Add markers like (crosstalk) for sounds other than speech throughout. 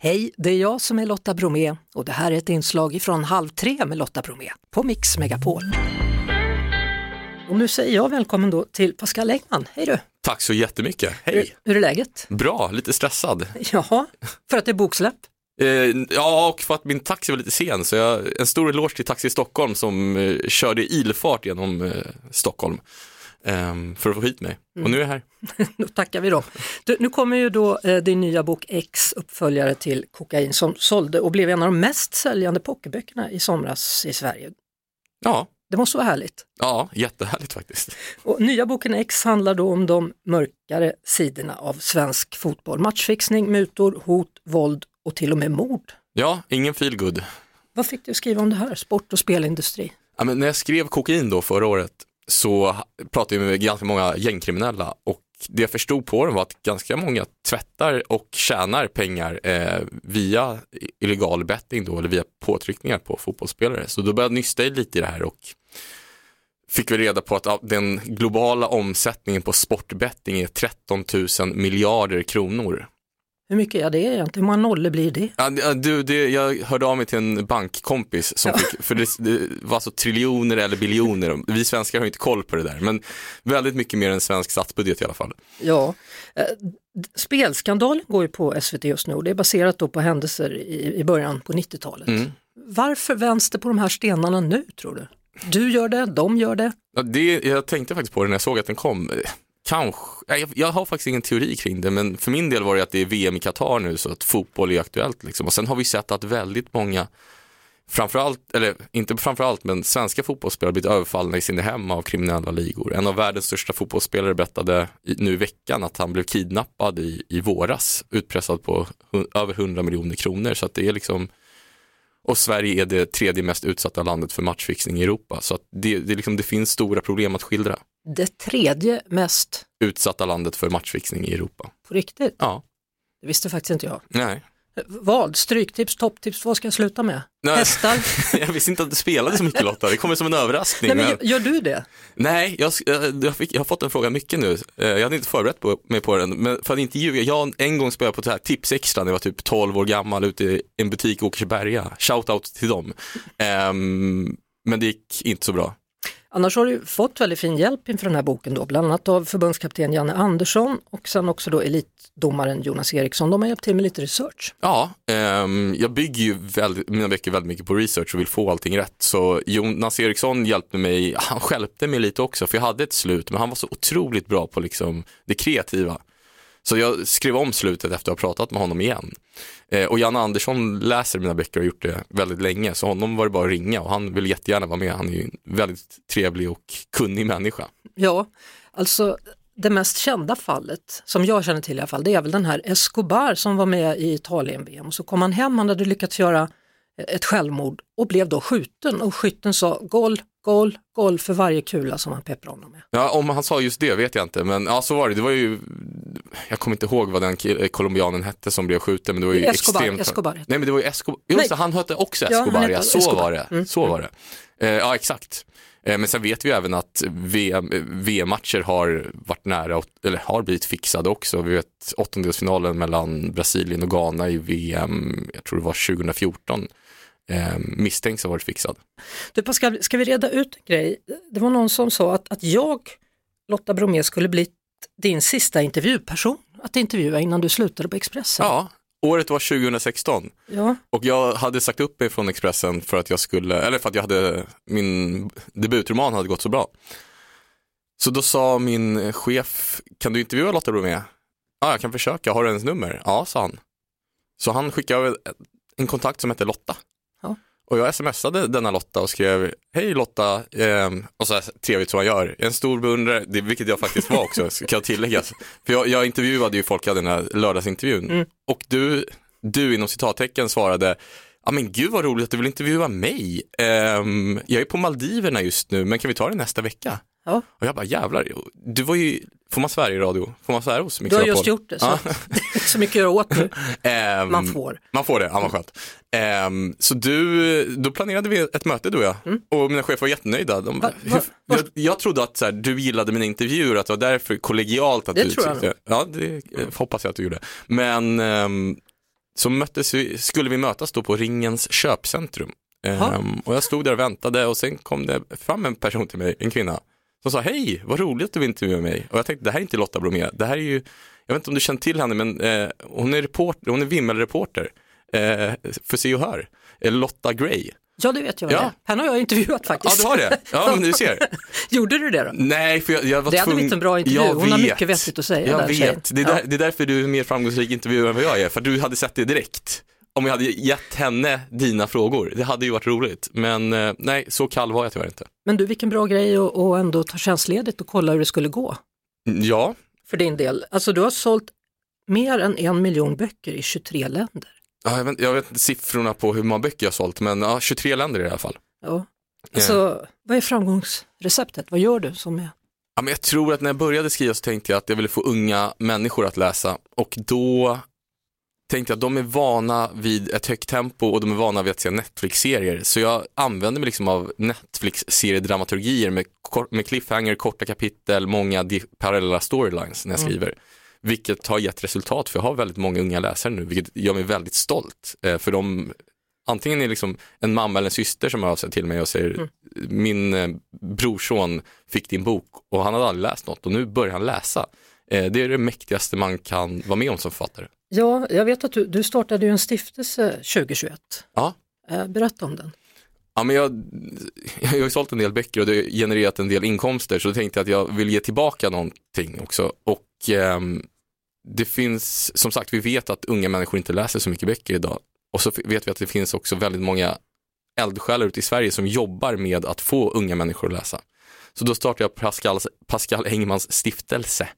Hej, det är jag som är Lotta Bromé och det här är ett inslag från Halv tre med Lotta Bromé på Mix Megapol. Och nu säger jag välkommen då till Pascal Engman. Hej du! Tack så jättemycket, Hur, hej! hur är läget? Bra, lite stressad. Jaha, för att det är boksläpp? Eh, ja, och för att min taxi var lite sen, så jag, en stor eloge till Taxi Stockholm som eh, körde ilfart genom eh, Stockholm för att få hit mig. Och nu är jag här. (laughs) Då tackar vi då. Du, nu kommer ju då eh, din nya bok X, uppföljare till Kokain, som sålde och blev en av de mest säljande pocketböckerna i somras i Sverige. Ja, Det måste vara härligt. ja, jättehärligt faktiskt. Och nya boken X handlar då om de mörkare sidorna av svensk fotboll. Matchfixning, mutor, hot, våld och till och med mord. Ja, ingen feel good. Vad fick du skriva om det här, sport och spelindustri? Ja, men när jag skrev kokain då förra året så pratade jag med ganska många gängkriminella och det jag förstod på dem var att ganska många tvättar och tjänar pengar eh, via illegal betting då, eller via påtryckningar på fotbollsspelare. Så då började jag nysta lite i det här och fick vi reda på att den globala omsättningen på sportbetting är 13 000 miljarder kronor. Hur mycket är det egentligen? Hur många nollor blir det? Ja, du, det, jag hörde av mig till en bankkompis som fick, för det, det var så triljoner eller biljoner, vi svenskar har inte koll på det där, men väldigt mycket mer än svensk statsbudget i alla fall. Ja, eh, spelskandalen går ju på SVT just nu och det är baserat då på händelser i, i början på 90-talet. Mm. Varför vänds det på de här stenarna nu tror du? Du gör det, de gör det. Ja, det, jag tänkte faktiskt på det när jag såg att den kom. Kanske, jag, jag har faktiskt ingen teori kring det, men för min del var det att det är VM i Qatar nu så att fotboll är aktuellt. Liksom. Och sen har vi sett att väldigt många, framförallt, eller inte framförallt, men svenska fotbollsspelare blivit överfallna i sina hem av kriminella ligor. En av världens största fotbollsspelare berättade nu i veckan att han blev kidnappad i, i våras, utpressad på över 100 miljoner kronor. Så att det är liksom, och Sverige är det tredje mest utsatta landet för matchfixning i Europa. Så det, det, liksom, det finns stora problem att skildra. Det tredje mest Utsatta landet för matchfixning i Europa. på riktigt. Ja, Det visste faktiskt inte jag. nej. Vad? Stryktips, topptips, vad ska jag sluta med? Nej. Hästar? (laughs) Jag visste inte att du spelade så mycket Lotta, det kommer som en överraskning. Nej, men gör- du det? Nej, jag, jag, fick, jag har fått en fråga mycket nu. Eh, Jag hade inte förberett på, mig på den, men för att inte ljuga, jag en gång spelat på så här tips extra när jag var typ 12 år gammal ute i en butik i Åkersberga. Shoutout till dem. Ehm, men det gick inte så bra. Annars har du fått väldigt fin hjälp inför den här boken då, bland annat av förbundskapten Janne Andersson och sen också då elitdomaren Jonas Eriksson. De har hjälpt till med lite research. Ja, um, jag bygger ju väldigt, mina böcker väldigt mycket på research och vill få allting rätt. Så Jonas Eriksson hjälpte mig, han skälpte mig lite också, för jag hade ett slut, men han var så otroligt bra på liksom det kreativa. Så jag skrev om slutet efter att ha pratat med honom igen. Eh, och Janne Andersson läser mina böcker och har gjort det väldigt länge, så honom var det bara att ringa och han vill jättegärna vara med. Han är ju en väldigt trevlig och kunnig människa. Ja, alltså det mest kända fallet, som jag känner till i alla fall, det är väl den här Escobar som var med i Italien-VM och så kom han hem, han hade lyckats göra ett självmord och blev då skjuten och skytten sa gol, gol, gol för varje kula som han pepprade honom med. Ja, om han sa just det vet jag inte, men ja, så var det. Det var ju, jag kommer inte ihåg vad den colombianen hette som blev skjuten, men det var ju Escobar, extremt. Escobar Nej, men det var ju Escobar. Just det, han hette också Ja, Escobar, ja, hette så Escobar. var det. Mm, Så var det. Eh, ja, exakt. Eh, men sen vet vi ju även att VM, VM-matcher har varit nära, eller har blivit fixade också. Vi vet åttondelsfinalen mellan Brasilien och Ghana i VM, jag tror det var 2014, eh, misstänks ha varit fixad. Du Pascal, ska vi reda ut en grej? Det var någon som sa att, att jag, Lotta Bromé, skulle bli din sista intervjuperson att intervjua innan du slutade på Expressen. Ja, året var 2016. Ja. Och jag hade sagt upp mig från Expressen för att jag skulle, eller för att jag hade, min debutroman hade gått så bra. Så då sa min chef, kan du intervjua Lotta Bromé? Ja, jag kan försöka, har du hennes nummer? Ja, sa han. Så han skickade en kontakt som hette Lotta. Och jag smsade denna Lotta och skrev, hej Lotta, ehm, och så här trevligt som jag gör, en stor beundrare, det, vilket jag faktiskt var också, kan jag tillägga. För jag, jag intervjuade ju folk, jag hade den här lördagsintervjun. Mm. Och du, du inom citattecken svarade, ja men gud vad roligt att du vill intervjua mig. Ehm, jag är på Maldiverna just nu, men kan vi ta det nästa vecka? Ja. Och jag bara jävlar, du var ju, får man svära i radio? Får man svära hos Du har Mix just gjort det, så Ja. (laughs) så mycket att göra åt nu. (laughs) Ehm, Man får. Man får det, ja vad skönt. Ehm, så du, då planerade vi ett möte du och jag och mina chefer var jättenöjda. De, Mm. Va- va- jag, jag trodde att så här, du gillade mina intervjuer, att det var därför kollegialt att Det du tror jag. Ja, det hoppas jag att du gjorde. Men ehm, så möttes vi, skulle vi mötas då på Ringens köpcentrum. Ehm, och jag stod där och väntade och sen kom det fram en person till mig, en kvinna, som sa hej, vad roligt att du vill intervjua mig. Och jag tänkte, det här är inte Lotta Bromé, det här är ju, jag vet inte om du känner till henne, men eh, hon är reporter, hon är vimmelreporter eh, för Se och Hör, eh, Lotta Gray. Ja, det vet jag Ja. det. Henne har jag intervjuat Ja, faktiskt. du har det? Ja, men du ser. (laughs) Gjorde du det då? Nej, för jag, jag var Det hade tvungen... blivit en bra intervju. Jag Hon har vet. mycket vettigt att säga, Jag vet, det är, Ja. där, det är därför du är mer framgångsrik intervjuare än vad jag är, för du hade sett det direkt. Om jag hade gett henne dina frågor, det hade ju varit roligt. Men eh, nej, så kall var jag tyvärr inte. Men du, vilken bra grej att ändå ta tjänstledigt och kolla hur det skulle gå Ja, för din del. Alltså du har sålt mer än en miljon böcker i 23 länder. ja, jag, vet, jag vet inte siffrorna på hur många böcker jag har sålt, men ja, 23 länder i alla fall. Ja. Alltså, vad är framgångsreceptet? Vad gör du som är... Ja, men jag tror att när jag började skriva så tänkte jag att jag ville få unga människor att läsa och då tänkte att de är vana vid ett högt tempo och de är vana vid att se Netflix-serier. Så jag använder mig liksom av Netflix-seriedramaturgier med, med cliffhanger, korta kapitel, många parallella storylines när jag Mm. skriver. Vilket har gett resultat för jag har väldigt många unga läsare nu, vilket gör mig väldigt stolt. Eh, för de, antingen är liksom en mamma eller en syster som hör av sig till mig och säger Mm. min eh, brorson fick din bok och han hade aldrig läst något och nu börjar han läsa. Eh, det är det mäktigaste man kan vara med om som författare. Ja, jag vet att du, du startade ju en stiftelse 2021. Ja. Eh, Berätta om den. Ja, men jag, (laughs) jag har ju sålt en del böcker och det har genererat en del inkomster så då tänkte jag att jag vill ge tillbaka någonting också. Och ehm, det finns, som sagt, vi vet att unga människor inte läser så mycket böcker idag. Och så vet vi att det finns också väldigt många eldsjälar ute i Sverige som jobbar med att få unga människor att läsa. Så då startade jag Pascal, Pascal Engmans stiftelse.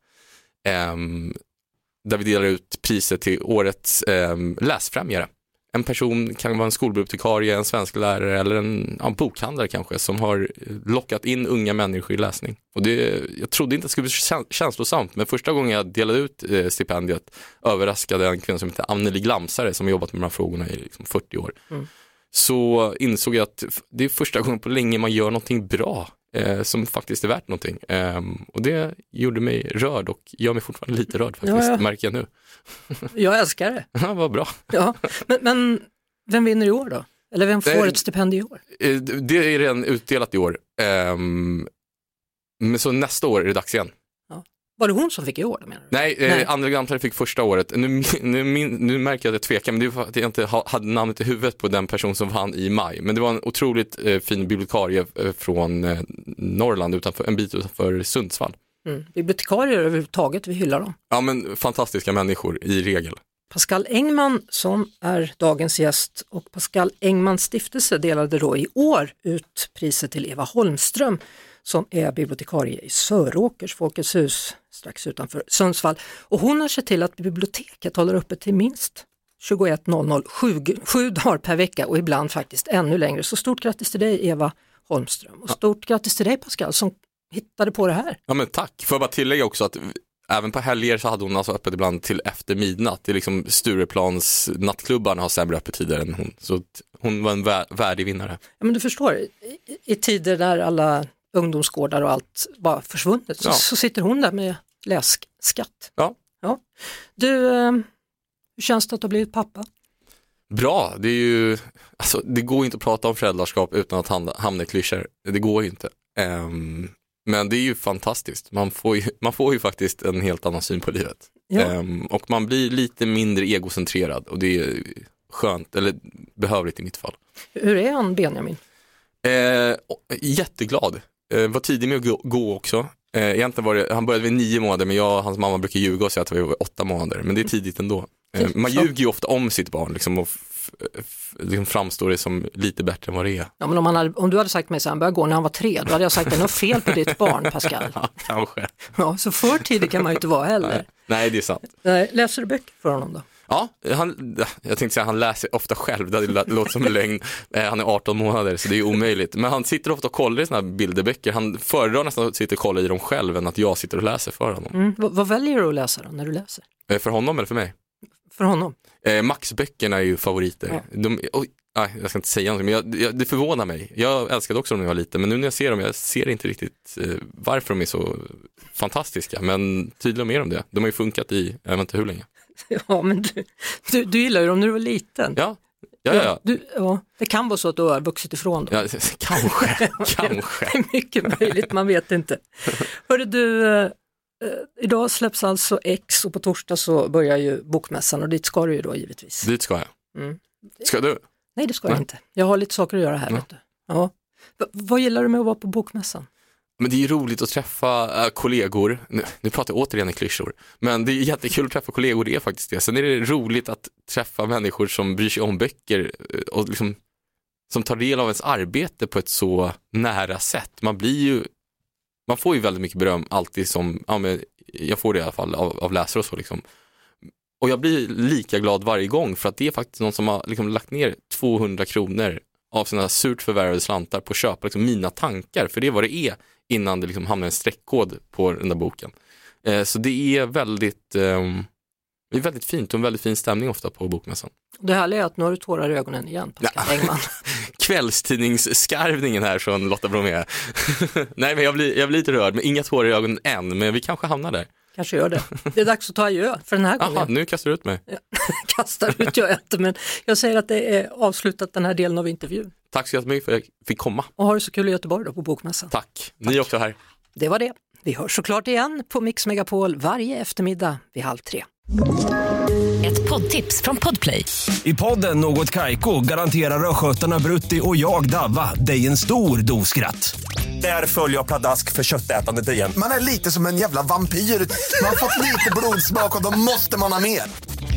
Ehm, där vi delar ut priset till årets um, läsfrämjare. En person kan vara en skolbibliotekarie, en svensk lärare eller en ja, bokhandlare kanske som har lockat in unga människor i läsning. Och det, jag trodde inte att det skulle bli kä- känslosamt men första gången jag delade ut eh, stipendiet överraskade en kvinna som heter Anneli Glamsare som har jobbat med de här frågorna i liksom 40 år. Mm. Så insåg jag att det är första gången på länge man gör någonting bra eh, som faktiskt är värt någonting. Ehm, och det gjorde mig rörd och gör mig fortfarande lite rörd faktiskt, Ja, ja. märker jag nu. (laughs) Jag älskar det. (laughs) Ja, vad bra. Ja. Men, men vem vinner i år då? Eller vem får Det- ett stipendium i år? Eh, Det är redan utdelat i år. Ehm, men så nästa år är det dags igen. Var det hon som fick i år? Menar du? Nej, Nej. eh, andra fick första året. Nu, nu, nu märker jag att jag tvekar, men det är för att jag inte ha, hade namnet i huvudet på den person som vann i maj. Men det var en otroligt eh, fin bibliotekarie eh, från eh, Norrland, utanför, en bit utanför Sundsvall. Mm. Bibliotekarier överhuvudtaget, vi hyllar dem. Ja, men fantastiska människor i regel. Pascal Engman som är dagens gäst och Pascal Engmans stiftelse delade då i år ut priset till Eva Holmström som är bibliotekarie i Söråkers Folkets hus strax utanför Sundsvall. Och hon har sett till att biblioteket håller öppet till minst 21.00 sju, sju dagar per vecka och ibland faktiskt ännu längre. Så stort grattis till dig Eva Holmström och stort grattis till dig Pascal som hittade på det här. Ja, men tack. Får jag bara tillägga också att även på helger så hade hon alltså öppet ibland till efter midnatt. Det är liksom Stureplans nattklubbarna har sämre öppettider än hon. Så hon var en vä- värdig vinnare. Ja, men du förstår, i, i tider där alla ungdomsgårdar och allt bara försvunnit så, Ja. så sitter hon där med lässkatt. Ja. ja. Du, eh, hur känns det att du har blivit pappa? Bra, det är ju, alltså det går inte att prata om föräldraskap utan att hamna, hamna i klyschor. Det går ju inte. Ehm, men det är ju fantastiskt. Man får ju, man får ju faktiskt en helt annan syn på livet. Ja. Ehm, och man blir lite mindre egocentrerad och det är skönt, eller behövligt i mitt fall. Hur är han Benjamin? Eh, jätteglad. Eh, var tidig med att gå, också. Eh, egentligen var det, han började vid nio månader men jag och hans mamma brukar ljuga och säga att vi var åtta månader. Men det är tidigt ändå. Eh, man ljuger ju ofta om sitt barn liksom, och liksom framstår det som lite bättre än vad det är. Ja, men om, hade, om du hade sagt mig att han började gå när han var tre, då hade jag sagt att det är något fel på ditt barn Pascal. (laughs) Ja, kanske. Ja, så för tidig kan man ju inte vara heller. Nej, det är sant. Läser du böcker för honom då? Ja, han, jag tänkte säga han läser ofta själv, det låter som en lögn. Eh, Han är 18 månader så det är omöjligt. Men han sitter ofta och kollar i sådana här bilderböcker. Han föredrar nästan att sitta och kolla i dem själv än att jag sitter och läser för honom. Mm. Vad, väljer du att läsa då när du läser? Eh, För honom eller för mig? För honom? Eh, Max-böckerna är ju favoriter. Ja. De, oj, nej, jag ska inte säga någonting, men jag, jag, det förvånar mig. Jag älskade också dem när jag var liten, men nu när jag ser dem, jag ser inte riktigt eh, varför de är så fantastiska. Men tydligen mer om det. De har ju funkat i, jag vet inte hur länge. (laughs) Ja, men du, du, du gillar ju dem när du var liten. Ja, ja, ja. ja. Du, ja. Det kan vara så att du har vuxit ifrån dem. ja (laughs) kanske, (laughs) kanske. Det är mycket möjligt, man vet inte. Hörru du, eh, idag släpps alltså X och på torsdag så börjar ju bokmässan och dit ska du ju då givetvis. Dit ska jag. Mm. Ska du? Nej, det ska jag Nej. inte. Jag har lite saker att göra här. Ja. Vet du. Ja. V- vad gillar du med att vara på bokmässan? Men det är ju roligt att träffa äh, kollegor, nu, nu pratar jag återigen i klyschor, men det är jättekul att träffa kollegor, det är faktiskt det. Sen är det roligt att träffa människor som bryr sig om böcker eh, och liksom, som tar del av ens arbete på ett så nära sätt. Man blir ju, man får ju väldigt mycket beröm alltid som, ja men jag får det i alla fall av, av läsare och så liksom. Och jag blir lika glad varje gång för att det är faktiskt någon som har liksom lagt ner 200 kronor av sina surt förvärvade slantar på att köpa liksom mina tankar, för det är vad det är innan det liksom hamnar en streckkod på den där boken. Eh, så det är väldigt, ehm, det är väldigt fint och en väldigt fin stämning ofta på bokmässan. Det härliga är att nu har du tårar i ögonen igen, Pascal Ja. Engman. (laughs) Kvällstidningsskarvningen här från Lotta Bromé. (laughs) Nej men jag blir, jag blir lite rörd, men inga tårar i ögonen än, men vi kanske hamnar där. Kanske gör det. Det är dags att ta adjö för den här gången. nu kastar du ut mig. (laughs) Kastar ut jag inte, men jag säger att det är avslutat den här delen av intervjun. Tack så jättemycket för att jag fick komma. Och ha det så kul i Göteborg då på bokmässan. Tack. Ni är också här. Det var det. Vi hörs såklart igen på Mix Megapol varje eftermiddag vid halv tre. Ett poddtips från Podplay. I podden Något Kaiko garanterar östgötarna Brutti och jag, Davva, dig en stor dos skratt. Där följer jag pladask för köttätandet igen. Man är lite som en jävla vampyr. Man har fått lite blodsmak och då måste man ha mer.